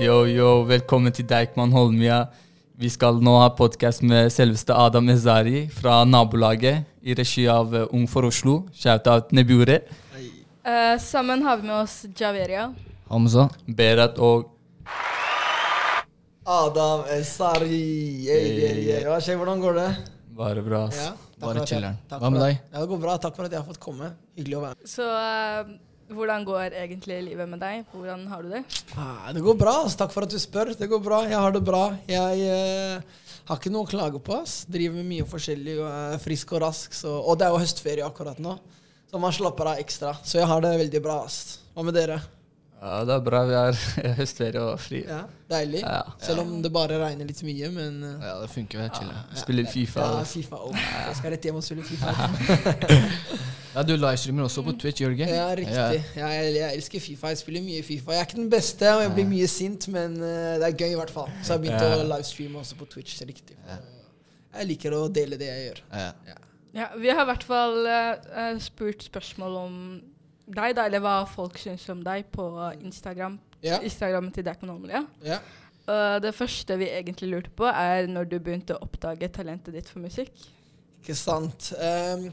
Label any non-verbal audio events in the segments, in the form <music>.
Yo, yo, velkommen til Deichman Holmia. Vi skal nå ha podkast med selveste Adam Ezari fra nabolaget i regi av eh, Ung for Oslo. Shout-out Nebure. Uh, sammen har vi med oss Javeria. Hamza. Berat og Adam Ezari. Hey, hey, hey. Hva skjer? Hvordan går det? Bare bra, ass. Ja, Bare chiller'n. Hva med deg? Ja, Det går bra. Takk for at jeg har fått komme. Hyggelig å være med. Så eh, hvordan går egentlig livet med deg? Hvordan har du det? Ah, det går bra. ass. Takk for at du spør. Det går bra. Jeg har det bra. Jeg eh, har ikke noe å klage på. ass. Driver med mye forskjellig og er frisk og rask. Så, og det er jo høstferie akkurat nå, så man slapper av ekstra. Så jeg har det veldig bra. ass. Hva med dere? Ja, det er bra. Vi har <laughs> høstferie og fri. Ja, Deilig. Ja. Selv om det bare regner litt mye, men eh, Ja, det funker. Vi er chille. Spiller Fifa. ja. Fifa. Oh, jeg skal rett hjem og spille Fifa. <laughs> Ja, du livestreamer også på Twitch, Jørgen. Ja, riktig. Ja, jeg, jeg elsker Fifa. Jeg spiller mye Fifa. Jeg er ikke den beste, og jeg blir mye sint, men uh, det er gøy i hvert fall. Så jeg har begynt Ja. å livestreame også på Twitch. Det er riktig. Jeg liker å dele det jeg gjør. Ja. Ja, vi har i hvert fall eh, eh, spurt spørsmål om deg, da, eller hva folk syns om deg på Instagram. Ja. Instagrammen til Deichman Holmlia. Ja. Uh, det første vi egentlig lurte på, er når du begynte å oppdage talentet ditt for musikk. Ikke sant. Ehm,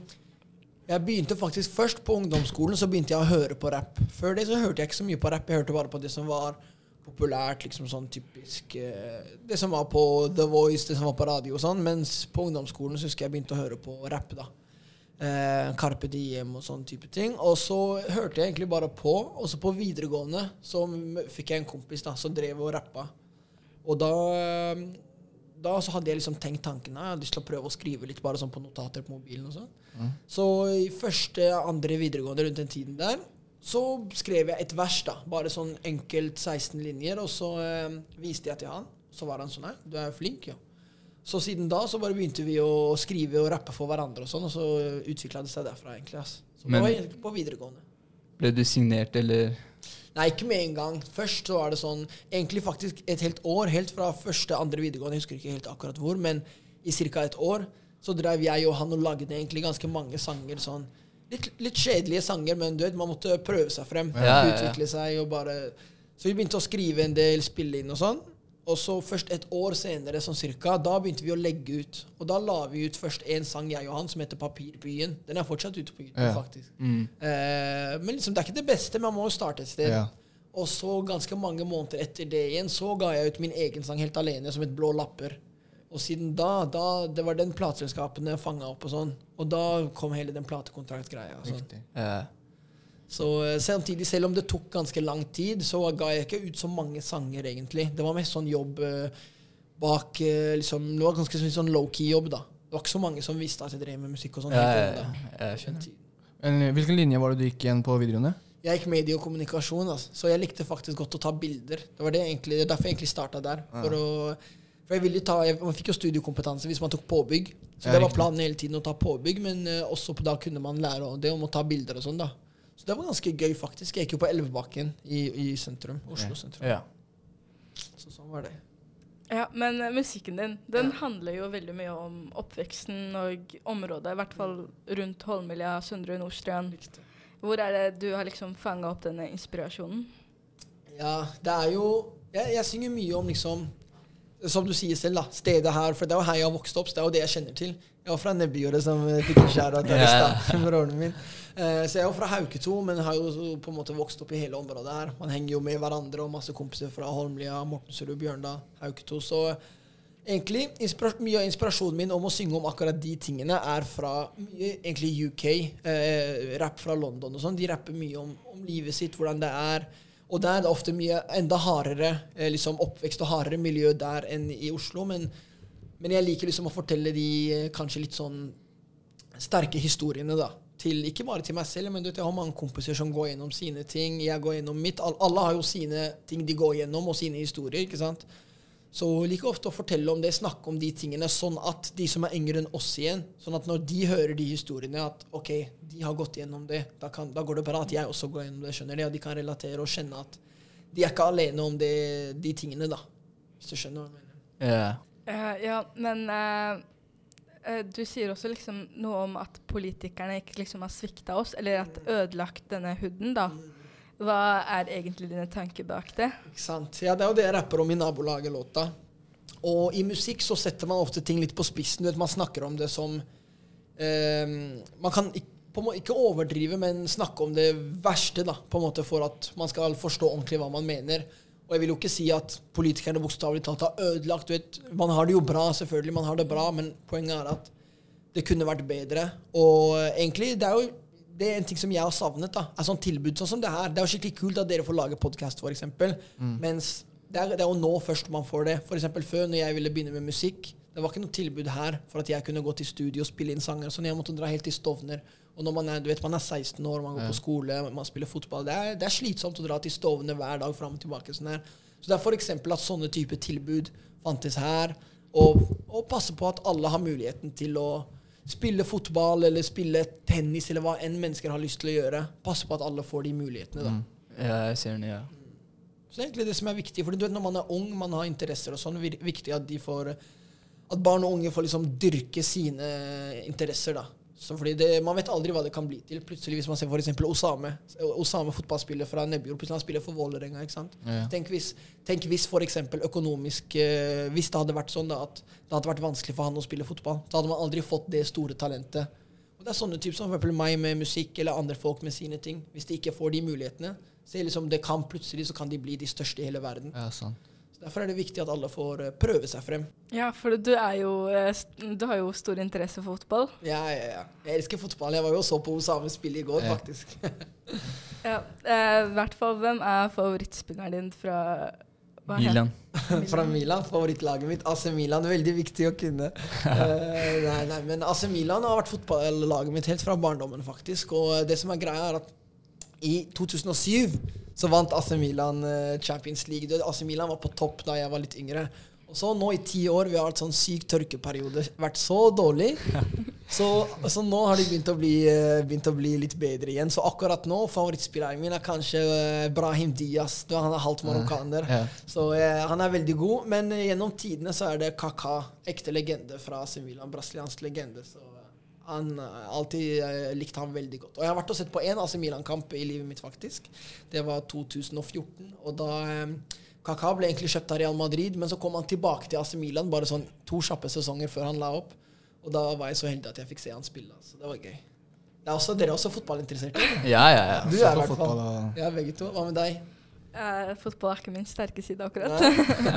jeg begynte faktisk først på ungdomsskolen, så begynte jeg å høre på rapp. Før det så hørte jeg ikke så mye på rapp. Jeg hørte bare på det som var populært, liksom sånn typisk eh, Det som var på The Voice, det som var på radio og sånn. Mens på ungdomsskolen så husker jeg begynte å høre på rapp, da. Eh, Carpe Diem og sånn type ting. Og så hørte jeg egentlig bare på. Og så på videregående så fikk jeg en kompis da, som drev og rappa. Og da da så hadde jeg liksom tenkt tanken jeg hadde lyst til å prøve å skrive litt bare sånn på notater på mobilen. og sånn. Så i første, andre videregående rundt den tiden der, så skrev jeg et vers. da, Bare sånn enkelt 16 linjer. Og så eh, viste jeg til han. Så var han sånn Nei, du er flink, jo. Så siden da så bare begynte vi å skrive og rappe for hverandre, og sånn, og så utvikla det seg derfra, egentlig. ass. Så Men- egentlig på videregående. Ble du signert, eller? Nei, ikke med en gang. Først så var det sånn Egentlig faktisk et helt år, helt fra første, andre videregående, jeg husker ikke helt akkurat hvor, men i ca. et år så drev jeg og han og lagde egentlig ganske mange sanger sånn Litt, litt kjedelige sanger, men du vet, man måtte prøve seg frem. Ja. Utvikle seg og bare Så vi begynte å skrive en del, spille inn og sånn. Og så først et år senere, sånn cirka, da begynte vi å legge ut. Og da la vi ut først en sang, jeg og han, som heter 'Papirbyen'. Den er fortsatt ute på YouTube, Ja. faktisk. Mm. Eh, men liksom, det er ikke det beste, man må jo starte et sted. Ja. Og så ganske mange måneder etter det igjen, så ga jeg ut min egen sang helt alene, som het Blå lapper. Og siden da, da det var den plateselskapene fanga opp og sånn. Og da kom hele den platekontraktgreia. Sånn. Ja. Så eh, samtidig, selv om det tok ganske lang tid, så ga jeg ikke ut så mange sanger, egentlig. Det var mest sånn jobb eh, bak eh, liksom, Det var ganske sånn- low-key-jobb, da. Det var ikke så mange som visste at jeg drev med musikk og sånn. Ja, jeg skjønner. Men hvilken linje var det du gikk igjen på videregående? Jeg gikk medie og kommunikasjon, altså. så jeg likte faktisk godt å ta bilder. Det var det egentlig, er derfor jeg egentlig starta der. For, å, for jeg ville ta, jeg, Man fikk jo studiekompetanse hvis man tok påbygg. Så Ja, det var planen hele tiden å ta påbygg, men eh, også på, da kunne man lære det om å ta bilder og sånn. da. Så det var ganske gøy, faktisk. Jeg gikk jo på Elvebakken i, i sentrum. Oslo Ja. sentrum. Ja. Så sånn var det. Ja, Men eh, musikken din den handler jo veldig mye om oppveksten og området, i hvert fall rundt Holmlia, Søndre Nordstrand. Hvor er det du har liksom fanga opp denne inspirasjonen? Ja, det er jo Jeg, jeg synger mye om liksom Som du sier selv, da. Stedet her. For det er jo her jeg har vokst opp. Så det er jo det jeg kjenner til. Jeg var fra Nebbjordet, som eh, fikk en skjær av <laughs> broren min. Eh, så jeg er jo fra Hauketo, men har jo på en måte vokst opp i hele området her. Man henger jo med hverandre og masse kompiser fra Holmlia, Mortensrud, Bjørndal, Hauketo. Så egentlig mye av inspirasjonen min om å synge om akkurat de tingene er fra egentlig UK. Eh, rapp fra London og sånn. De rapper mye om, om livet sitt, hvordan det er. Og der er det ofte mye enda hardere eh, liksom oppvekst og hardere miljø der enn i Oslo. Men, men jeg liker liksom å fortelle de eh, kanskje litt sånn sterke historiene, da. Til, ikke bare til meg selv, men du vet, jeg har mange kompiser som går gjennom sine ting. Jeg går gjennom mitt. Alle har jo sine ting de går gjennom, og sine historier. ikke sant? Så like liker ofte å fortelle om det, snakke om de tingene, sånn at de som er yngre enn oss igjen, sånn at når de hører de historiene, at ok, de har gått gjennom det, da, kan, da går det bra at jeg også går gjennom det, skjønner de, og de kan relatere og kjenne at de er ikke alene om det, de tingene, da. Hvis du skjønner hva jeg mener. Ja. Uh, ja, men uh, eh, du sier også liksom noe om at politikerne ikke liksom har svikta oss, eller at ødelagt denne huden, da. Hva er egentlig dine tanker bak det? Ikke sant? Ja, det er jo det jeg rapper om i nabolaget-låta. Og i musikk så setter man ofte ting litt på spissen. Du vet, Man snakker om det som eh, Man kan ikke, ikke overdrive, men snakke om det verste da, på en måte for at man skal forstå ordentlig hva man mener. Og jeg vil jo ikke si at politikerne bokstavelig talt har ødelagt. Du vet, Man har det jo bra, selvfølgelig, man har det bra, men poenget er at det kunne vært bedre. Og egentlig, det er jo det er en ting som jeg har savnet. da, er sånn tilbud sånn som det her. Det er jo skikkelig kult at dere får lage podkast, f.eks. Mm. Mens det er, det er, jo nå først man får det. For eksempel før, når jeg ville begynne med musikk, det var ikke noe tilbud her for at jeg kunne gå til studio og spille inn sanger. sånn Jeg måtte dra helt til Stovner. Og når man er, du vet, man er 16 år, man går på skole, man spiller fotball Det er, det er slitsomt å dra til Stovner hver dag fram og tilbake. sånn her. Så det er f.eks. at sånne type tilbud fantes her. Og, og passe på at alle har muligheten til å spille fotball eller spille tennis eller hva enn mennesker har lyst til å gjøre. Passe på at alle får de mulighetene. da. Mm. Ja, jeg ser den, ja. Så det er egentlig det som er viktig. For du vet, når man er ung, man har interesser og sånn, viktig at de får at barn og unge får liksom dyrke sine interesser. da. Så fordi det, Man vet aldri hva det kan bli til. Plutselig Hvis man ser f.eks. Osame Osame fotballspiller fra Nebbjord. Plutselig han spiller for Vålerenga. ikke sant? Ja. Tenk hvis, tenk hvis f.eks. økonomisk uh, Hvis det hadde vært sånn da, at det hadde vært vanskelig for han å spille fotball, så hadde man aldri fått det store talentet. Og Det er sånne typer som for meg med musikk eller andre folk med sine ting. Hvis de ikke får de mulighetene, så liksom det kan plutselig så kan de bli de største i hele verden. Ja, sant. Derfor er det viktig at alle får eh, prøve seg frem. Ja, for du, jo, eh, du har jo stor interesse for fotball. Ja, ja, ja. Jeg elsker fotball. Jeg var jo og så på Osame spille i går, ja. faktisk. <laughs> ja, eh, hvert fall, hvem er favorittspilleren din fra Milan. fra Milan, Favorittlaget mitt. AC Milan. Veldig viktig å kunne. uh, <laughs> nei, nei, men AC Milan har vært fotballaget mitt helt fra barndommen, faktisk. Og det som er greia, er at i 2007 så vant AC Milan uh, Champions League. AC Milan var på topp da jeg var litt yngre. Og så nå i ti år, vi har hatt sånn syk tørkeperiode, vært så dårlig. <laughs> Så, så, nå har de begynt å, bli, uh, begynt å, bli, litt bedre igjen. Så akkurat nå, favorittspilleren min er kanskje uh, Brahim Diaz. Han er halvt marokkaner. Ja. Så han er veldig god. Men gjennom tidene så er det Kaka, ekte legende fra Milan. Brasiliansk legende. Så han eh, alltid uh, likt ham veldig godt. Og jeg har vært og sett på én AC Milan-kamp i livet mitt, faktisk. Det var 2014. Og da um, Kaka ble egentlig kjøpt av Real Madrid, men så kom han tilbake til AC Milan bare sånn to kjappe sesonger før han la opp. Og da var jeg så heldig at jeg fikk se han spille. Så det var gøy. Det er også, dere er også fotballinteresserte? Ja, ja, ja. Du er i hvert fall. Ja, begge to. Hva med deg? Uh, fotball er ikke min sterke side, akkurat.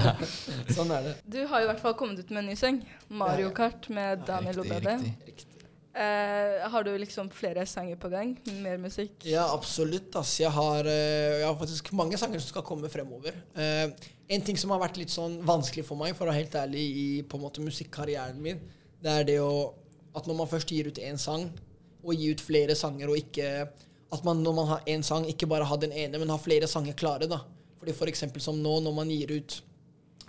<laughs> sånn er det. Du har i hvert fall kommet ut med en ny seng. Mario Kart med Daniel Obede. Riktig. Uh, har du liksom flere sanger på gang? Mer musikk? Ja, absolutt. Ass. Jeg, har, uh, jeg har faktisk mange sanger som skal komme fremover. Uh, en ting som har vært litt sånn vanskelig for meg, for å være helt ærlig, i på en måte musikkarrieren min, det er det å At når man først gir ut én sang, og gir ut flere sanger, og ikke At man når man har én sang, ikke bare har den ene, men har flere sanger klare, da. Fordi for eksempel som nå, når man gir ut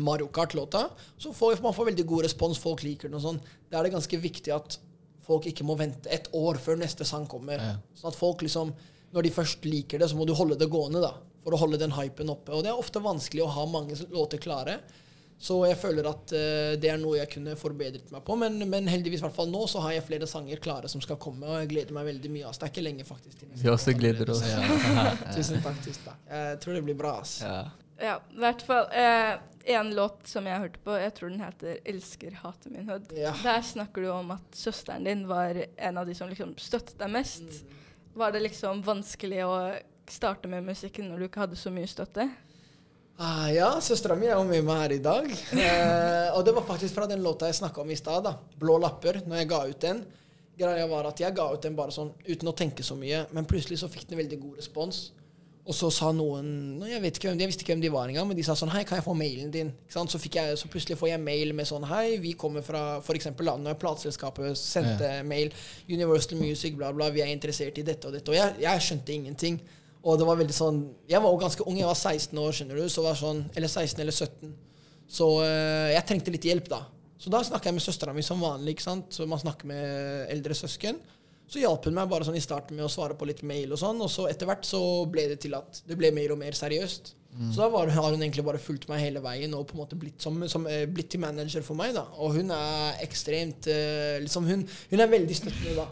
Mario Kart-låta, så får man får veldig god respons, folk liker den og sånn. Da er det ganske viktig at folk ikke må vente et år før neste sang kommer. Ja. Sånn at folk liksom, når de først liker det, så må du holde det gående da, for å holde den hypen oppe. Og det er ofte vanskelig å ha mange låter klare. Så jeg føler at uh, det er noe jeg kunne forbedret meg på. Men, men heldigvis hvert fall nå så har jeg flere sanger klare som skal komme, og jeg gleder meg veldig mye. Ass. Det er ikke lenge, faktisk. Vi også gleder oss. <laughs> Ja. tusen takk. tusen takk. Jeg tror det blir bra. ass. Ja. Ja, i hvert fall. Eh, en låt som jeg hørte på, jeg tror den heter 'Elsker hatet min hood'. Ja. Der snakker du om at søsteren din var en av de som liksom støttet deg mest. Mm. Var det liksom vanskelig å starte med musikken når du ikke hadde så mye støtte? Ah, ja, søstera mi er jo med meg her i dag. Eh, og det var faktisk fra den låta jeg snakka om i stad, 'Blå lapper', når jeg ga ut den. Greia var at jeg ga ut den bare sånn uten å tenke så mye, men plutselig så fikk den veldig god respons. Og så sa noen Jeg vet ikke hvem, jeg visste ikke hvem de var engang, men de sa sånn Hei, kan jeg få mailen din? Så, jeg, så, plutselig får jeg mail med sånn Hei, vi kommer fra f.eks. og plateselskapet sendte ja. mail Universal Music, bla, bla, vi er interessert i dette og dette. Og jeg, jeg, skjønte ingenting. Og det var veldig sånn Jeg var jo ganske ung, jeg var 16 år, skjønner du. Så var sånn, Eller 16 eller 17. Så uh, jeg trengte litt hjelp, da. Så da snakka jeg med søstera mi som vanlig. ikke sant? Så man snakker med eldre søsken. Så hjalp hun meg bare sånn i starten med å svare på litt mail og sånn, og så etter hvert så ble det til at det ble mer og mer seriøst. Mm. Så da var, har hun egentlig bare fulgt meg hele veien og på en måte blitt, som, som, eh, blitt til manager for meg. da. Og hun er ekstremt uh, liksom hun, hun, er veldig støttende, da.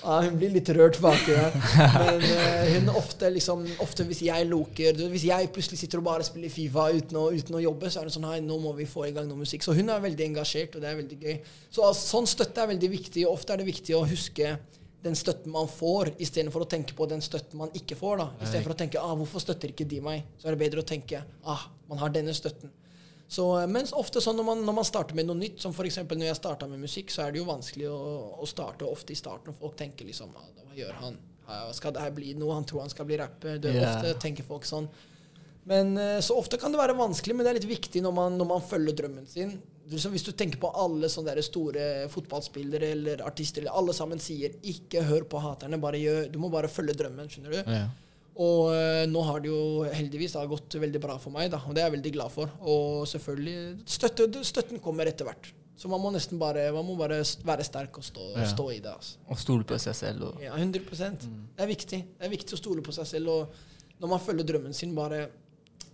Ja, hun blir litt rørt baki der. Men uh, hun ofte liksom Ofte hvis jeg loker du Hvis jeg plutselig sitter og bare spiller Fifa uten å, uten å jobbe, så er det sånn Hei, nå må vi få i gang noe musikk. Så hun er veldig engasjert, og det er veldig gøy. Så altså, sånn støtte er veldig viktig, og ofte er det viktig å huske den støtten man får, istedenfor å tenke på den støtten man ikke får. da. Istedenfor å tenke ah, 'hvorfor støtter ikke de meg', så er det bedre å tenke ah, man har denne støtten. Så, eh, mens ofte sånn når man, når man starter med noe nytt, som f.eks. når jeg starta med musikk, så er det jo vanskelig å, å starte ofte i starten. Folk tenker liksom ah, Hva gjør han? Skal det her bli noe? Han tror han skal bli rapper. Det, yeah. Ofte tenker folk sånn. Men eh, Så ofte kan det være vanskelig, men det er litt viktig når man, når man følger drømmen sin. Hvis du tenker på alle sånne der store fotballspillere eller artister, eller alle sammen sier 'ikke hør på haterne', bare gjør, du må bare følge drømmen. skjønner du? Ja. Og eh, nå har det jo heldigvis da, gått veldig bra for meg, da, og det er jeg veldig glad for. Og selvfølgelig støtte, Støtten kommer etter hvert. Så man må nesten bare, man må bare være sterk og stå, Ja. stå i det. altså. Og stole på seg selv. Og, Ja, 100 Det er viktig. Det er viktig å stole på seg selv. Og når man følger drømmen sin, bare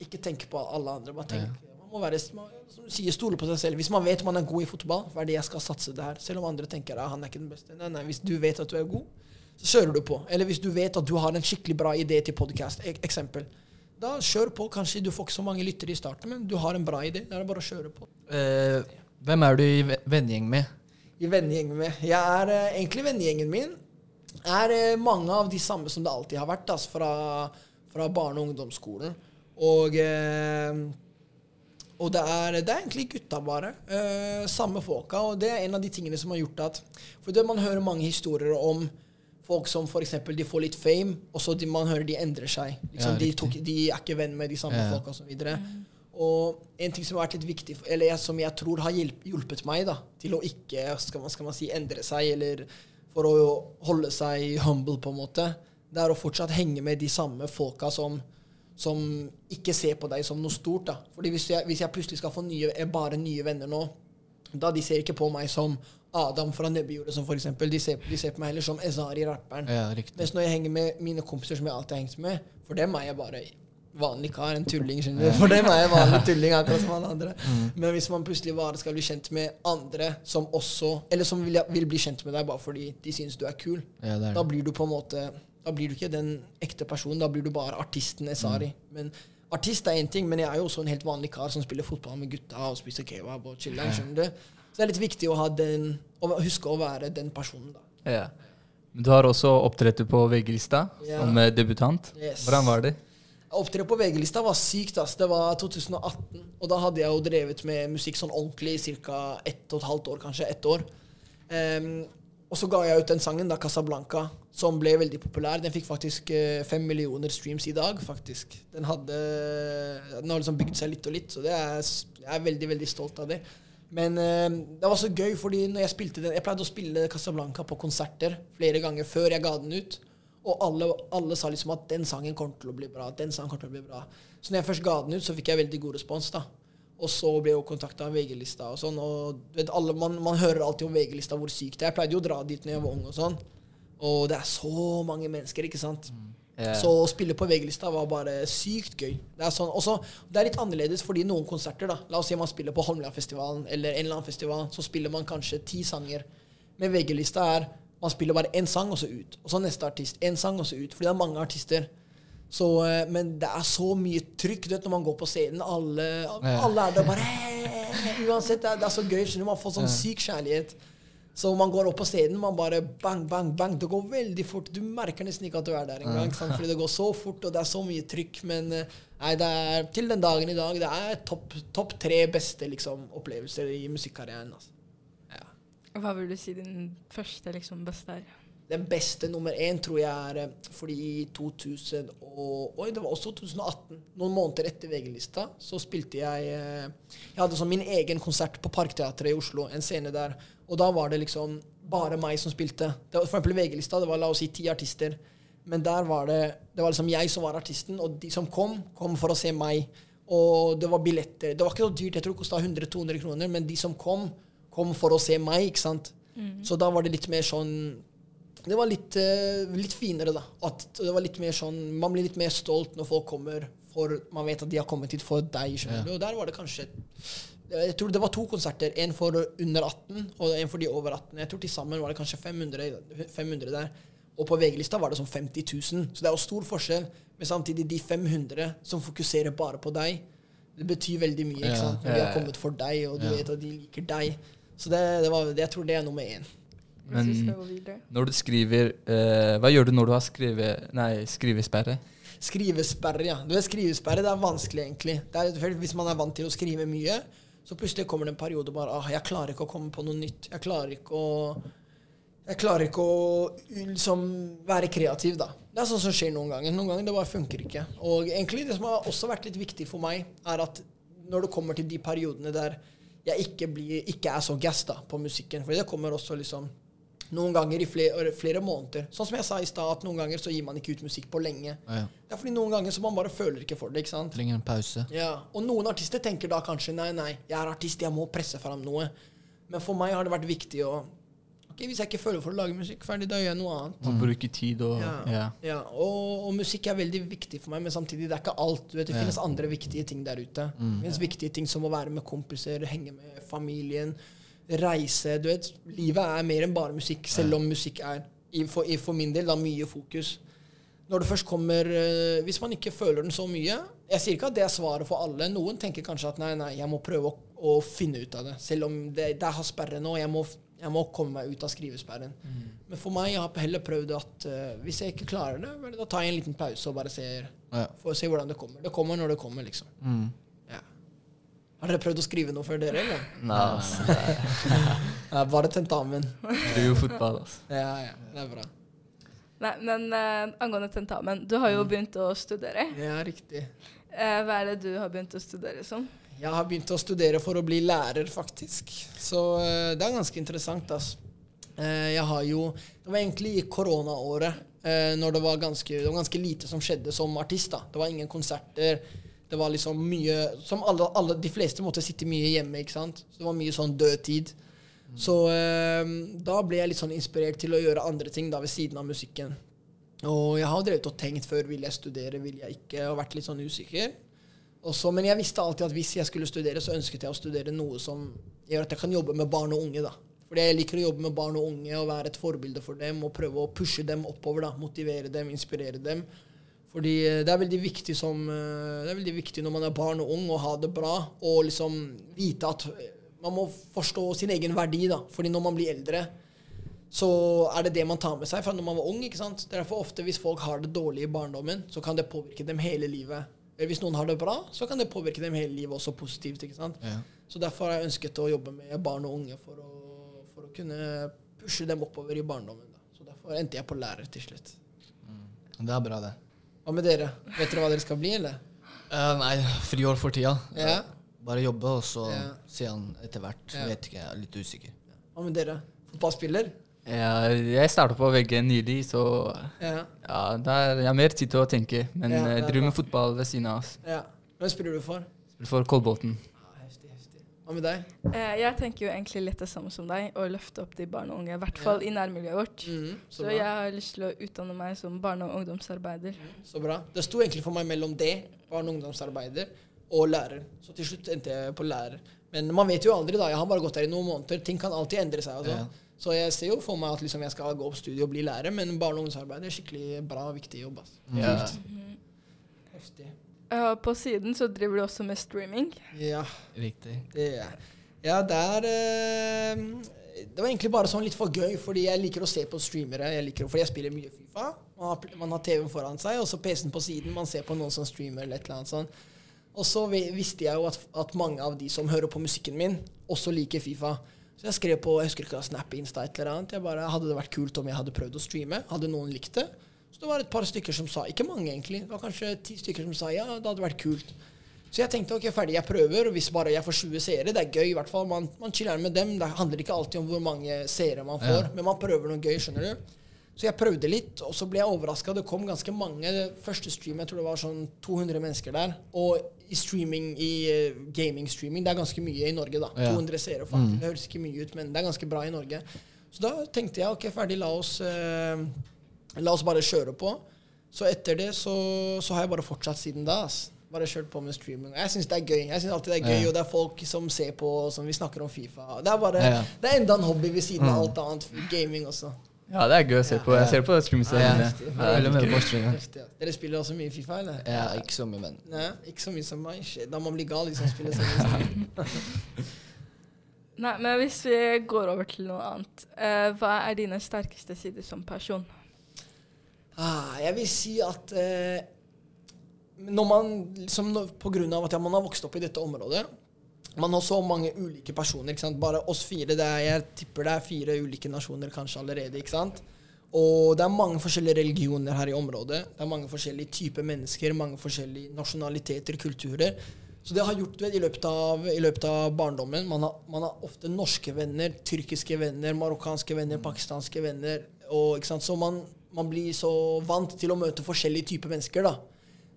ikke tenk på alle andre. Bare tenk, Man må være, som du sier, stole på seg selv. Hvis man vet man er god i fotball, hva er det jeg skal satse det her? Selv om andre tenker at han er ikke den beste. Nei, nei, Hvis du vet at du er god, så kjører du på. Eller hvis du vet at du har en skikkelig bra idé til podkast, eksempel. Da kjør på. Kanskje du får ikke så mange lyttere i starten, men du har en bra idé. Da er det bare å kjøre på. Eh, hvem er du i ve- vennegjeng med? i vennegjeng med? Jeg er eh, egentlig vennegjengen min er eh, mange av de samme som det alltid har vært, altså, fra, fra barne- og ungdomsskolen. Og eh, og det er, det er egentlig gutta, bare. Eh, samme folka. Og det er en av de tingene som har gjort at For det man hører mange historier om folk som f.eks. de får litt fame, og så de, man hører de endrer seg. Liksom, Ja, de, tok, de er ikke venn med de samme Ja. folka osv. Og en ting som har vært litt viktig, eller som jeg tror har hjulpet meg da, til å ikke skal man, skal man si, endre seg, eller for å holde seg humble, på en måte, det er å fortsatt henge med de samme folka som, som ikke ser på deg som noe stort. da. Fordi hvis jeg, hvis jeg plutselig skal få nye, eh, bare nye venner nå, da de ser ikke på meg som Adam fra Nebbjordet, som for eksempel. De ser, de ser på meg heller som Ezari, rapperen. Ja. Mens når jeg henger med mine kompiser som jeg alltid har hengt med, for dem er jeg bare vanlig kar, en tulling. skjønner du? For dem er jeg vanlig tulling, akkurat som alle andre. Men hvis man plutselig bare skal bli kjent med andre som også Eller som vil, vil bli kjent med deg bare fordi de syns du er kul, Ja, da blir du på en måte Da blir du ikke den ekte personen, da blir du bare artisten Esari. Men artist er én ting, men jeg er jo også en helt vanlig kar som spiller fotball med gutta og spiser kebab og chiller. du? Så det er litt viktig å ha den Å huske å være den personen, da. ja. Du har også opptrådt på VG-lista Ja. som eh, debutant. Yes. Hvordan var det? Opptre på VG-lista var sykt. ass. Det var 2018. Og da hadde jeg jo drevet med musikk sånn ordentlig i ca. ett og et halvt år, kanskje. Ett år. Ehm, og så ga jeg ut den sangen, da, Casablanca, som ble veldig populær. Den fikk faktisk eh, fem millioner streams i dag, faktisk. Den hadde Den har liksom bygd seg litt og litt, så er, jeg er veldig, veldig stolt av det. Men eh, det var så gøy, fordi når jeg spilte den Jeg pleide å spille Casablanca på konserter flere ganger før jeg ga den ut. Og alle, alle sa liksom at den sangen kommer til å bli bra. den sangen kommer til å bli bra. Så når jeg først ga den ut, så fikk jeg veldig god respons. da. Og så ble jeg kontakta av VG-lista og sånn. Og vet, alle, man, man hører alltid om VG-lista hvor sykt det er. Jeg pleide jo å dra dit når jeg var ung og sånn. Og det er så mange mennesker, ikke sant. Ja. Så å spille på VG-lista var bare sykt gøy. Det er, sånn, også, det er litt annerledes fordi noen konserter, da La oss si man spiller på Holmlia-festivalen eller en eller annen festival, så spiller man kanskje ti sanger. Men VG-lista er man spiller bare én sang, og så ut. Og så neste artist. Én sang, og så ut. Fordi det er mange artister. Så, eh, men det er så mye trykk du vet, når man går på scenen. Alle, alle er der bare Uansett, det er, det er så gøy. skjønner Man får sånn syk kjærlighet. Så man går opp på scenen, man bare bang, bang, bang. Det går veldig fort. Du merker nesten ikke at du er der engang. Fordi det går så fort, og det er så mye trykk. Men eh, nei, det er til den dagen i dag det er topp top tre beste liksom, opplevelser i musikkarrieren. Altså. Hva vil du si din første liksom, beste er? Den beste nummer én tror jeg er eh, fordi i 2000 og Oi, det var også 2018. Noen måneder etter VG-lista så spilte jeg eh, Jeg hadde sånn min egen konsert på Parkteatret i Oslo, en scene der. Og da var det liksom bare meg som spilte. Det var for eksempel VG-lista, det var la oss si ti artister. Men der var det Det var liksom jeg som var artisten, og de som kom, kom for å se meg. Og det var billetter. Det var ikke så dyrt, jeg tror det kosta 100-200 kroner, men de som kom, kom for å se meg, ikke sant. Så da var det litt mer sånn det var litt, eh, litt finere, da. At det var litt mer sånn, Man blir litt mer stolt når folk kommer, for man vet at de har kommet hit for deg. skjønner Ja. du? Og der var det kanskje Jeg tror det var to konserter. En for under 18 og en for de over 18. Jeg tror til sammen var det kanskje 500, 500 der. Og på VG-lista var det sånn 50 000. Så det er jo stor forskjell. Men samtidig de 500 som fokuserer bare på deg, det betyr veldig mye. ikke sant? Når de har kommet for deg, og du Ja. vet at de liker deg. Så det, det var, jeg tror det er nummer én. Men når du skriver eh, Hva gjør du når du har skrive, nei, skrivesperre? Skrivesperre, ja. Du vet, skrivesperre det er vanskelig, egentlig. Det er, hvis man er vant til å skrive mye, så plutselig kommer det en periode bare ah, Jeg klarer ikke å komme på noe nytt. Jeg klarer ikke å Jeg klarer ikke å liksom være kreativ, da. Det er sånn som skjer noen ganger. Noen ganger det bare funker ikke. Og egentlig det som har også vært litt viktig for meg, er at når det kommer til de periodene der jeg ikke, blir, ikke er så gass da, på musikken For det kommer også liksom noen ganger i flere, flere måneder. Sånn som jeg sa i stad, at noen ganger så gir man ikke ut musikk på lenge. Ja, ja. Det er fordi noen ganger så man bare føler ikke for det. ikke sant? Trenger en pause. Ja, Og noen artister tenker da kanskje nei, nei, jeg er artist, jeg må presse fram noe. Men for meg har det vært viktig å Ok, Hvis jeg ikke føler for å lage musikk, ferdig, da gjør jeg noe annet. Mm. Bruke tid og Ja. ja. Ja, og, og musikk er veldig viktig for meg, men samtidig det er ikke alt. Du vet, Det finnes andre viktige ting der ute. Mm. Det finnes viktige ting som å være med kompiser, henge med familien, reise. Du vet, Livet er mer enn bare musikk, selv om musikk er for, for min del da mye fokus. Når det først kommer eh, Hvis man ikke føler den så mye Jeg sier ikke at det er svaret for alle. Noen tenker kanskje at nei, nei, jeg må prøve å, å finne ut av det. Selv om det, det har sperre nå. Jeg må, jeg må komme meg ut av skrivesperren. Men for meg, jeg har heller prøvd at uh, hvis jeg ikke klarer det, da tar jeg en liten pause og bare ser, Ja. får se hvordan det kommer. Det kommer når det kommer, liksom. Mm. Har dere prøvd å skrive noe før dere, eller? Nei. Ja, bare tentamen. Driver jo fotball, altså. Ja, ja, det er bra. Nei, men uh, angående tentamen. Du har jo begynt å studere. Ja, riktig. Uh, hva er det du har begynt å studere som? Jeg har begynt å studere for å bli lærer, faktisk. Så uh, det er ganske interessant, altså. Eh, jeg har jo Det var egentlig i koronaåret, eh, når det var, ganske, det var ganske lite som skjedde som artist. da. Det var ingen konserter. Det var liksom mye Som alle, alle De fleste måtte sitte mye hjemme, ikke sant. Så det var mye sånn dødtid. Så eh, da ble jeg litt sånn inspirert til å gjøre andre ting da ved siden av musikken. Og jeg har drevet og tenkt før vil jeg studere, vil jeg ikke, og vært litt sånn usikker. Også, men jeg visste alltid at hvis jeg skulle studere, så ønsket jeg å studere noe som gjør at jeg kan jobbe med barn og unge. da. Fordi jeg liker å jobbe med barn og unge og være et forbilde for dem og prøve å pushe dem oppover. da, Motivere dem, inspirere dem. Fordi eh, det er veldig viktig som eh, Det er veldig viktig når man er barn og ung, å ha det bra og liksom vite at eh, man må forstå sin egen verdi. da. Fordi når man blir eldre, så er det det man tar med seg fra når man var ung. ikke sant? Det er Derfor ofte hvis folk har det dårlig i barndommen, så kan det påvirke dem hele livet. Eller hvis noen har det bra, så kan det påvirke dem hele livet også positivt. ikke sant? Ja. Så derfor har jeg ønsket å jobbe med barn og unge for å, for å kunne pushe dem oppover i barndommen. da. Så derfor endte jeg på lærer til slutt. Det er bra, det. Hva med dere? Vet dere hva dere skal bli, eller? Uh, nei, friår for tida. Ja. Bare jobbe, og så Ja. se han etter hvert. Ja. Vet ikke, jeg er litt usikker. Hva med dere? Fotballspiller? Ja, jeg starta på VG nylig, så Ja. ja, det er, jeg har mer tid til å tenke. Men Ja, jeg er driver med fotball ved siden av. ja. Hvem spiller du for? Spiller for Kolbotn. Ja. Hva med deg? Eh, jeg tenker jo egentlig litt det samme som deg, å løfte opp de barn og unge. I hvert fall i nærmiljøet vårt. Mm, så, Så jeg har lyst til å utdanne meg som barne- og ungdomsarbeider. så bra. Det sto egentlig for meg mellom det, barne- og ungdomsarbeider, og lærer. Så til slutt endte jeg på lærer. Men man vet jo aldri, da. Jeg har bare gått der i noen måneder. Ting kan alltid endre seg. Altså. Ja. Så jeg ser jo for meg at liksom, jeg skal gå opp studiet og bli lærer, men barne- og ungdomsarbeider er skikkelig bra og viktig jobb. Altså. Ja. Mhm. Heftig. Eh, på siden så driver du også med streaming. Ja. Riktig. Det Ja, der uh, Det var egentlig bare sånn litt for gøy, fordi jeg liker å se på streamere. Jeg liker, fordi jeg spiller mye Fifa. Man har, man har TV-en foran seg, og så PC-en på siden. Man ser på noen som streamer eller et eller annet sånt. Og så visste jeg jo at, at mange av de som hører på musikken min, også liker Fifa. Så jeg skrev på jeg husker ikke Snap, Insta, et eller annet. Jeg bare, Hadde det vært kult om jeg hadde prøvd å streame? Hadde noen likt det? Så det var et par stykker som sa Ikke mange, egentlig. Det var kanskje ti stykker som sa ja, det hadde vært kult. Så jeg tenkte ok, ferdig, jeg prøver. og Hvis bare jeg får 20 seere, det er gøy. i hvert fall. Man, man chiller med dem. Det handler ikke alltid om hvor mange seere man får, Ja. men man prøver noe gøy. skjønner du? Så jeg prøvde litt, og så ble jeg overraska. Det kom ganske mange. Første stream, jeg tror det var sånn 200 mennesker der. Og i streaming, i eh, gaming-streaming, det er ganske mye i Norge, da. Ja. 200 seere, faktisk. Det høres ikke mye ut, men det er ganske bra i Norge. Så da tenkte jeg ok, ferdig, la oss, eh, la oss bare kjøre på. Så etter det så, så har jeg bare fortsatt siden da. ass. Bare kjørt på med streaming. Jeg syns det er gøy. Jeg synes alltid det er gøy, Ja. Og det er folk som ser på, som vi snakker om Fifa. Det er bare, Ja. det er enda en hobby ved siden Mm. av alt annet. Gaming også. Ja, det er gøy å se på. Jeg ser på streamingene Ja. er. Dere spiller også mye Fifa, eller? Ja, ikke så mye, men Nei, ikke så mye som meg. Da må man bli gal hvis man spiller sånn. <laughs> Nei, men hvis vi går over til noe annet. eh, hva er dine sterkeste sider som person? Ah, jeg vil si at eh, når man, liksom, på grunn av at man har vokst opp i dette området Man har så mange ulike personer. Bare oss fire. Er, jeg tipper det er fire ulike nasjoner kanskje allerede. ikke sant? Og det er mange forskjellige religioner her i området. Det er mange forskjellige typer mennesker, mange forskjellige nasjonaliteter, kulturer. Så det har gjort i løpet av, i løpet av barndommen. Man har, man har ofte norske venner, tyrkiske venner, marokkanske venner, pakistanske venner. Og, ikke sant? Så man, man blir så vant til å møte forskjellige typer mennesker. da.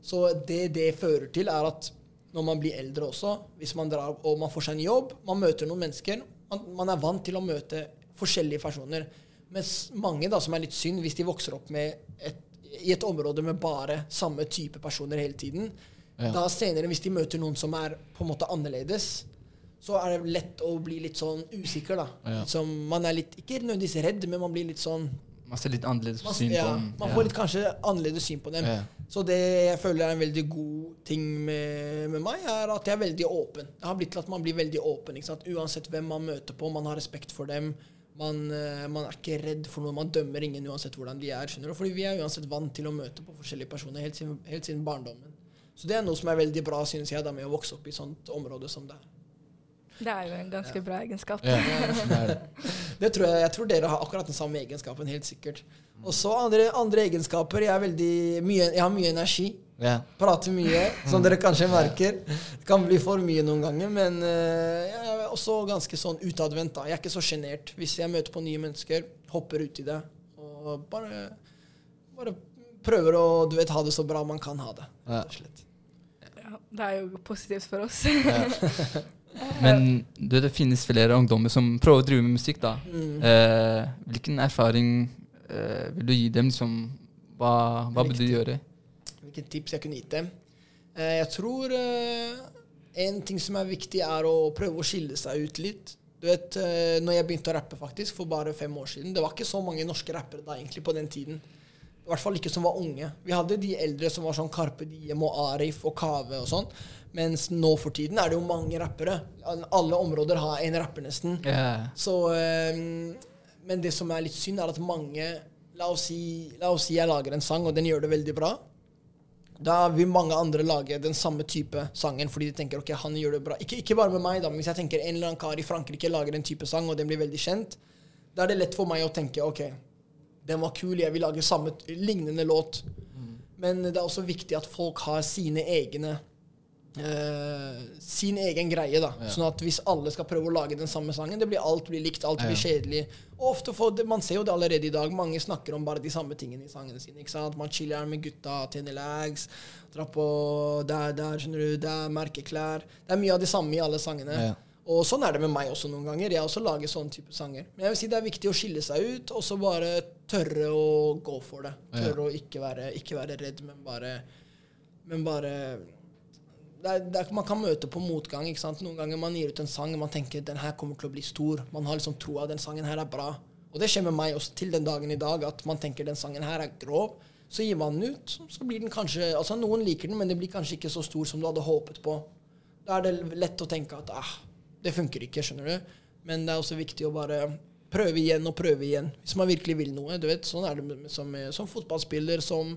Så det det fører til, er at når man blir eldre også, hvis man drar og man får seg en jobb, man møter noen mennesker, man, man er vant til å møte forskjellige personer. Mens mange, da, som er litt synd, hvis de vokser opp med et, i et område med bare samme type personer hele tiden, Ja. da senere, hvis de møter noen som er på en måte annerledes, så er det lett å bli litt sånn usikker, da. Ja. Sånn, man er litt, ikke nødvendigvis redd, men man blir litt sånn Man ser litt annerledes man, syn på ja, man får litt kanskje annerledes syn på dem. Så det jeg føler er en veldig god ting med, med meg, er at jeg er veldig åpen. Det har blitt til at man blir veldig åpen. Uansett hvem man møter på, man har respekt for dem. Man, eh, man er ikke redd for noe. Man dømmer ingen uansett hvordan de er. skjønner du? Fordi vi er uansett vant til å møte på forskjellige personer helt siden, helt siden barndommen. Så det er noe som er veldig bra, synes jeg, da, med å vokse opp i sånt område som det er. Det er jo en ganske bra egenskap. ja, det tror jeg, jeg tror dere har akkurat den samme egenskapen, helt sikkert. Og så andre, andre egenskaper. Jeg, er veldig mye, jeg har mye energi. Ja. Prater mye, som dere kanskje merker. Det kan bli for mye noen ganger, men eh, jeg er også ganske sånn utadvendt. Jeg er ikke så sjenert. Hvis jeg møter på nye mennesker, hopper ut i det og bare, bare prøver å du vet, ha det så bra man kan ha det. Ja, det er jo positivt for oss. <laughs> Men du, det finnes flere ungdommer som prøver å drive med musikk. da. Mm. Eh, hvilken erfaring eh, vil du gi dem? Liksom, hva hva burde du gjøre? Hvilke tips jeg kunne gitt dem? Eh, jeg tror eh, en ting som er viktig, er å prøve å skille seg ut litt. Du vet, eh, når jeg begynte å rappe faktisk, for bare fem år siden Det var ikke så mange norske rappere da egentlig på den tiden. I hvert fall ikke som var unge. Vi hadde de eldre som var sånn Carpe Diem og Arif og Kave og sånn. Mens nå for tiden er det jo mange rappere. Alle områder har en rapper nesten. Yeah. Så, um, men det som er litt synd, er at mange La oss, si, la oss si jeg lager en sang, og den gjør det veldig bra. Da vil mange andre lage den samme type sangen fordi de tenker ok, han gjør det bra. Ikke, ikke bare med meg, da, men hvis jeg tenker en eller annen kar i Frankrike lager en type sang, og den blir veldig kjent, da er det lett for meg å tenke ok, den var kul, jeg vil lage samme lignende låt. Men det er også viktig at folk har sine egne sin egen greie. da Ja. Sånn at hvis alle skal prøve å lage den samme sangen, det blir alt blir likt, alt blir Ja. kjedelig. Og ofte får det, Man ser jo det allerede i dag. Mange snakker om bare de samme tingene i sangene sine. ikke sant? Man chiller med gutta, tjener lags, drar på der, der, skjønner du, der, merkeklær. Det er mye av det samme i alle sangene. Ja. Og sånn er det med meg også noen ganger. Jeg også lager sånn type sanger. Men jeg vil si det er viktig å skille seg ut, og så bare tørre å gå for det. Tørre å ikke være, ikke være redd, men bare Men bare er, er, Man kan møte på motgang. ikke sant? Noen ganger man gir ut en sang og man tenker den her kommer til å bli stor. Man har liksom troa den sangen her er bra. Og det skjer med meg også til den dagen i dag, at man tenker den sangen her er grov. Så gir man den ut, så blir den kanskje Altså Noen liker den, men det blir kanskje ikke så stor som du hadde håpet på. Da er det lett å tenke at ah, det funker ikke, skjønner du. Men det er også viktig å bare prøve igjen og prøve igjen. Hvis man virkelig vil noe. du vet, Sånn er det som, som fotballspiller, som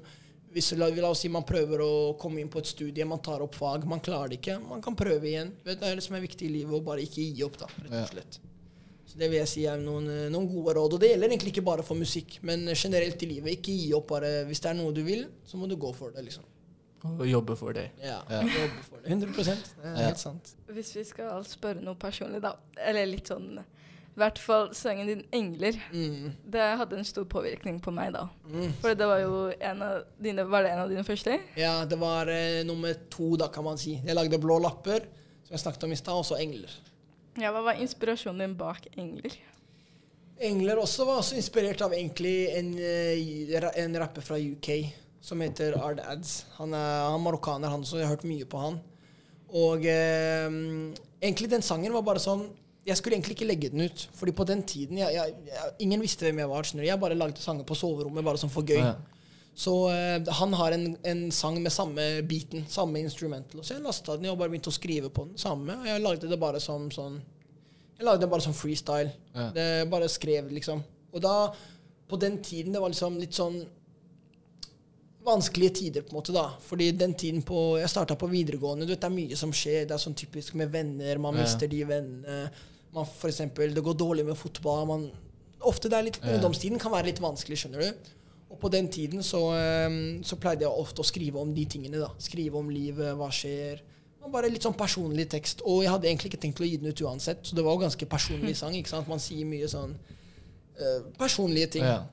hvis la, la oss si man prøver å komme inn på et studie, man tar opp fag, man klarer det ikke. Man kan prøve igjen. Vet, det er det som er viktig i livet, å bare ikke gi opp, da, rett og slett. Så det vil jeg si er noen, eh, noen gode råd. Og det gjelder egentlig ikke bare for musikk, men generelt i livet. Ikke gi opp bare Hvis det er noe du vil, så må du gå for det, liksom. Og jobbe for det. Ja, Ja. jobbe for det. 100 Det er Ja. helt sant. Hvis vi skal spørre noe personlig, da. Eller litt sånn I hvert fall sangen din 'Engler'. Mm. Det hadde en stor påvirkning på meg da. Mm. For det var jo en av dine Var det en av dine første? Ja, det var eh, nummer to, da, kan man si. Jeg lagde Blå lapper, som jeg snakket om i stad, og så Engler. Ja, Hva var inspirasjonen din bak 'Engler'? Engler også var også inspirert av egentlig en, eh, en rapper fra UK som heter Ard Ads. Han er, han er marokkaner, han også. Jeg har hørt mye på han. Og eh, egentlig den sangen var bare sånn Jeg skulle egentlig ikke legge den ut. Fordi på den tiden jeg, jeg, jeg, Ingen visste hvem jeg var. Jeg bare lagde sanger på soverommet bare sånn for gøy. Ja. Så uh, han har en, en sang med samme beaten, samme instrumental. Så jeg lasta den og bare begynte å skrive på den samme. Og jeg lagde det bare som sånn Jeg lagde det bare som freestyle. Ja. Det bare skrev, liksom. Og da, på den tiden, det var liksom litt sånn vanskelige tider, på en måte, da. Fordi den tiden på Jeg starta på videregående, du vet, det er mye som skjer. Det er sånn typisk med venner. Man Ja. mister de vennene. Man, for eksempel, det går dårlig med fotball. Man, ofte det er litt, Ja. Ungdomstiden kan være litt vanskelig, skjønner du. Og på den tiden så, eh, så pleide jeg ofte å skrive om de tingene. da. Skrive om livet, hva skjer. Bare litt sånn personlig tekst. Og jeg hadde egentlig ikke tenkt å gi den ut uansett, så det var jo ganske personlig <laughs> sang. ikke sant? Man sier mye sånn uh, personlige ting. Ja.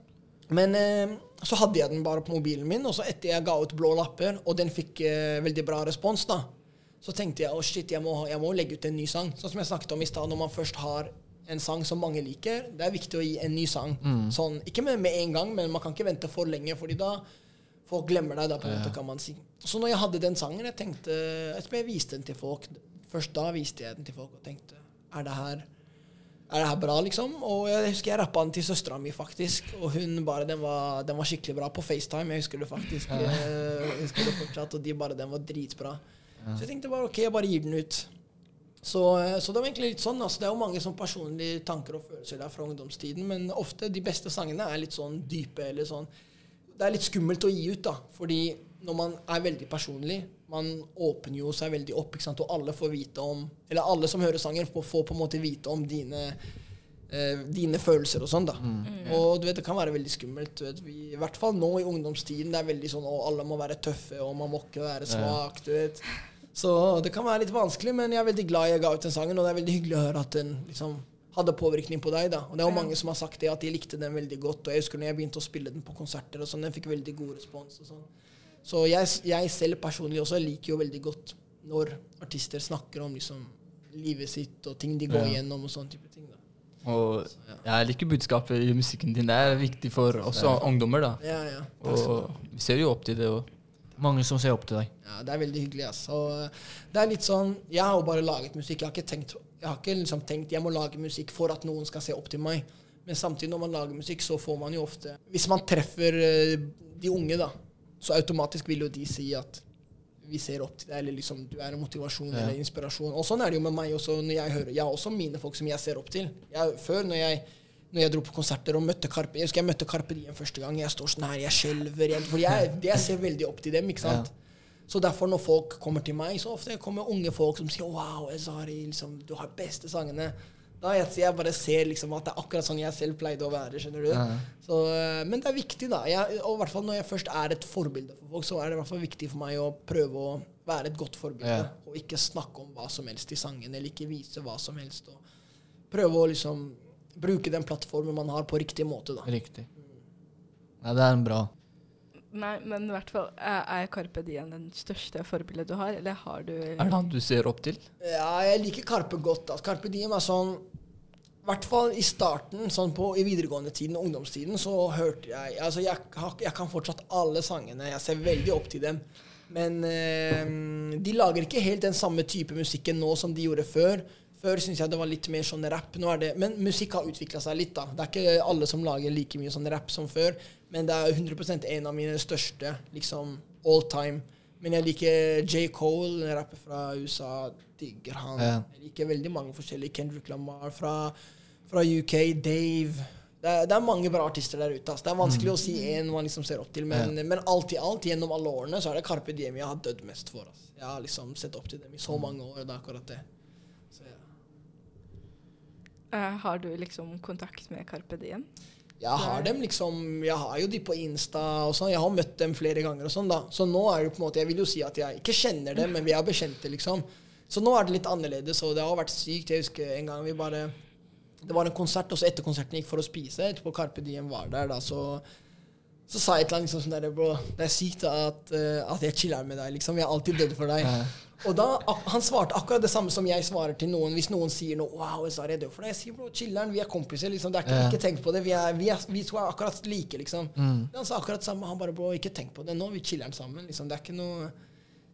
Men uh, så hadde jeg den bare på mobilen min, og så etter jeg ga ut Blå lapper, og den fikk uh, veldig bra respons, da, så tenkte jeg å shit, jeg må, jeg må legge ut en ny sang. Sånn som jeg snakket om i stad, når man først har en sang som mange liker, det er viktig å gi en ny sang. Sånn, ikke med, med en gang, men man kan ikke vente for lenge, fordi da folk glemmer deg, da, på en måte, kan man si. Så når jeg hadde den sangen, jeg tenkte Jeg tror jeg viste den til folk. Først da viste jeg den til folk og tenkte Er det her er det her bra, liksom? Og jeg husker jeg rappa den til søstera mi, faktisk. Og hun bare Den var, den var skikkelig bra på FaceTime. Jeg husker det faktisk. Jeg husker det fortsatt, Og de bare Den var dritbra. Så jeg tenkte bare OK, jeg bare gir den ut. Så, eh, så det var egentlig litt sånn. Altså, det er jo mange sånn personlige tanker og følelser der fra ungdomstiden, men ofte de beste sangene er litt sånn dype eller sånn Det er litt skummelt å gi ut, da. Fordi når man er veldig personlig, man åpner jo seg veldig opp, ikke sant, og alle får vite om Eller alle som hører sangen, får, på en måte vite om dine eh, dine følelser og sånn, da. Og du vet, det kan være veldig skummelt. Du vet, vi, I hvert fall nå i ungdomstiden. Det er veldig sånn å, alle må være tøffe, og man må ikke være svak. du vet. Så det kan være litt vanskelig, men jeg er veldig glad jeg ga ut den sangen, og det er veldig hyggelig å høre at den liksom hadde påvirkning på deg. da. Og det er jo Ja. mange som har sagt det, at de likte den veldig godt. Og jeg husker når jeg begynte å spille den på konserter, og sånn, den fikk veldig god respons. og sånn. Så jeg, jeg selv personlig også liker jo veldig godt når artister snakker om liksom livet sitt og ting de går Ja. gjennom og sånne type ting. da. Og jeg liker budskapet i musikken din. Det er viktig for også ungdommer, da. Ja, ja. Og vi ser jo opp til det. Og Mange som ser opp til deg. Ja, det er veldig hyggelig. Altså. Det er litt sånn Jeg har jo bare laget musikk. Jeg har ikke tenkt Jeg har ikke liksom tenkt jeg må lage musikk for at noen skal se opp til meg. Men samtidig, når man lager musikk, så får man jo ofte Hvis man treffer eh, de unge, da, så automatisk vil jo de si at vi ser opp til deg, eller liksom du er en motivasjon Ja. eller inspirasjon. Og sånn er det jo med meg også når jeg hører Jeg har også mine folk som jeg ser opp til. Jeg, før, når jeg når jeg dro på konserter og møtte Karpe Jeg husker jeg møtte Karpe Diem første gang. Jeg står sånn her, jeg skjelver. For jeg, <laughs> jeg ser veldig opp til dem, ikke sant? Så derfor når folk kommer til meg, så ofte kommer unge folk som sier 'Wow, Ezari, liksom, du har beste sangene'. Da jeg, jeg bare ser liksom at det er akkurat sånn jeg selv pleide å være. skjønner du? Ja. Så, eh, men det er viktig, da. Jeg, og hvert fall Når jeg først er et forbilde for folk, så er det i hvert fall viktig for meg å prøve å være et godt forbilde. Ja. Og ikke snakke om hva som helst i sangen, eller ikke vise hva som helst. Og prøve å liksom bruke den plattformen man har, på riktig måte. da. Riktig. Nei, det er en bra. Nei, men i hvert fall er Karpe Carpe Diem den største forbildet du har, eller har du er det han du ser opp til? Ja, jeg liker Karpe godt. Altså. Karpe Diem er sånn I hvert fall i starten, sånn på, i videregående tiden og ungdomstiden, så hørte jeg Altså, jeg, jeg kan fortsatt alle sangene. Jeg ser veldig opp til dem. Men eh, de lager ikke helt den samme type musikken nå som de gjorde før. Før syntes jeg det var litt mer sånn rapp. Nå er det, men musikk har utvikla seg litt, da. Det er ikke alle som lager like mye sånn rapp som før. Men det er 100 en av mine største liksom all time. Men jeg liker J. Cole, en rapper fra USA. Digger han. Ja. Jeg liker veldig mange forskjellige. Kendrick Lamar fra, fra UK. Dave. Det er, det er mange bra artister der ute. Altså. Det er vanskelig å si én man liksom ser opp til, men, men alt i alt, gjennom alle årene, så er det Carpe Diem jeg har dødd mest for. Altså. Jeg har liksom sett opp til dem i så mange år. Det er akkurat det. Så, ja. Eh, Har du liksom kontakt med Carpe Diem? Jeg har dem liksom Jeg har jo de på Insta og sånn. Jeg har møtt dem flere ganger og sånn, da. Så nå er det på en måte Jeg vil jo si at jeg ikke kjenner dem, men vi er bekjente, liksom. Så nå er det litt annerledes, og det har vært sykt. Jeg husker en gang vi bare Det var en konsert, og så etter konserten gikk for å spise. Etterpå Carpe Diem var der, da, så så sa jeg et eller annet liksom sånn der, bro, det er sykt at, eh, at jeg chiller med deg, liksom. Jeg er alltid dødd for deg. Og da, Han svarte akkurat det samme som jeg svarer til noen hvis noen sier noe. Wow, jeg er død for deg. Jeg sier bro, chiller'n, vi er kompiser. liksom. Det er ikke, ikke tenk på det. Vi, er, vi, er, vi to er akkurat like, liksom. Mm. Han sa akkurat samme. Han bare bro, ikke tenk på det nå. Vi chiller'n sammen. liksom. Det er ikke noe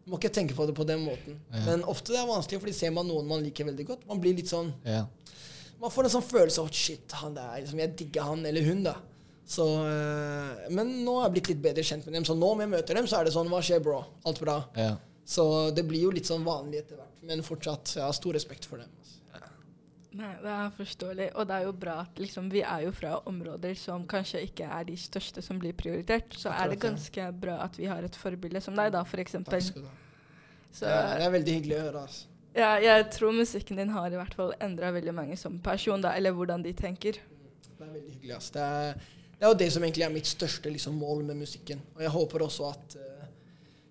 Du må ikke tenke på det på den måten. Ja. Men ofte det er vanskelig, fordi ser man noen man liker veldig godt, man blir litt sånn Ja. Man får en sånn følelse av shit, han der, liksom, jeg digger han eller hun, da. Så, øh, men nå har jeg blitt litt bedre kjent med dem, så nå når jeg møter dem, så er det sånn Hva skjer, bro? Alt bra? ja. Så det blir jo litt sånn vanlig etter hvert. Men fortsatt, jeg har stor respekt for dem. altså. Nei, det er forståelig. Og det er jo bra at liksom, vi er jo fra områder som kanskje ikke er de største som blir prioritert. Så er det ganske ja. bra at vi har et forbilde som deg, da, for Takk skal du ha. Så Det, er, det er veldig hyggelig å høre. altså. ja, jeg tror musikken din har i hvert fall endra veldig mange som person, da, eller hvordan de tenker. Det er veldig hyggelig. ass. Det er, det er jo det som egentlig er mitt største liksom, mål med musikken. Og jeg håper også at eh,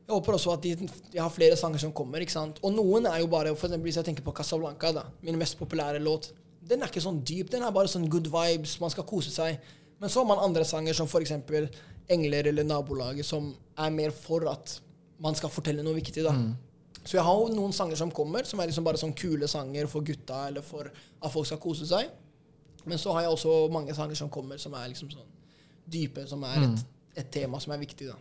jeg håper også at de, de har flere sanger som kommer. ikke sant? Og noen er jo bare For eksempel hvis jeg tenker på Casablanca, da, min mest populære låt. Den er ikke sånn dyp. Den er bare sånn good vibes. Man skal kose seg. Men så har man andre sanger som f.eks. Engler eller Nabolaget, som er mer for at man skal fortelle noe viktig. da. Mm. Så jeg har jo noen sanger som kommer, som er liksom bare sånn kule sanger for gutta, eller for at folk skal kose seg. Men så har jeg også mange sanger som kommer, som er liksom sånn dype, som er et, et tema som er viktig, da.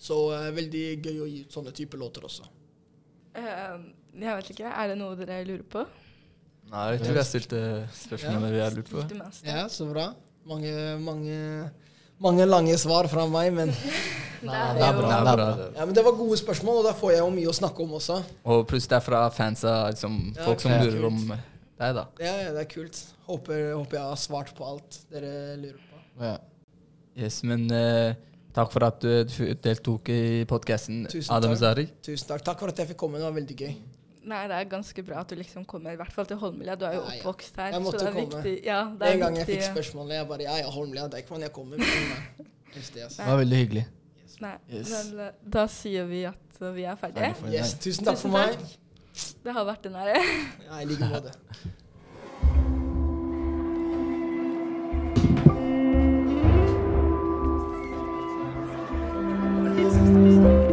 Så uh, veldig gøy å gi ut sånne typer låter også. Uh, jeg vet ikke, er det noe dere lurer på? Nei, jeg tror jeg stilte spørsmålene vi har lurt på. Ja, så bra. Mange, mange, mange lange svar fra meg, men, <laughs> Det Nei, det er bra. Det er bra. ja, men det var gode spørsmål, og da får jeg jo mye å snakke om også. Og pluss det er fra fansa, liksom, Ja, folk som lurer om deg, da. Ja, ja, det er kult. Håper, håper jeg har svart på alt dere lurer på. Ja. Yes, men eh, takk for at du deltok i podkasten, Tusen Adam. Zari. Tusen takk. Takk for at jeg fikk komme. Det var veldig gøy. Nei, det er ganske bra at du liksom kommer, i hvert fall til Holmlia. Du er jo oppvokst her. Jeg måtte så det er komme. viktig. Ja, det er En gang jeg fikk spørsmålet, jeg bare Ja, ja, Holmlia, Deichman, jeg kommer. Men, det, altså. Det var veldig hyggelig. Nei, Yes. men eh, da sier vi at eh, vi er ferdige. Yes, tusen takk for meg. Det har vært en ære. Ja, I like måte. <laughs> Thursday.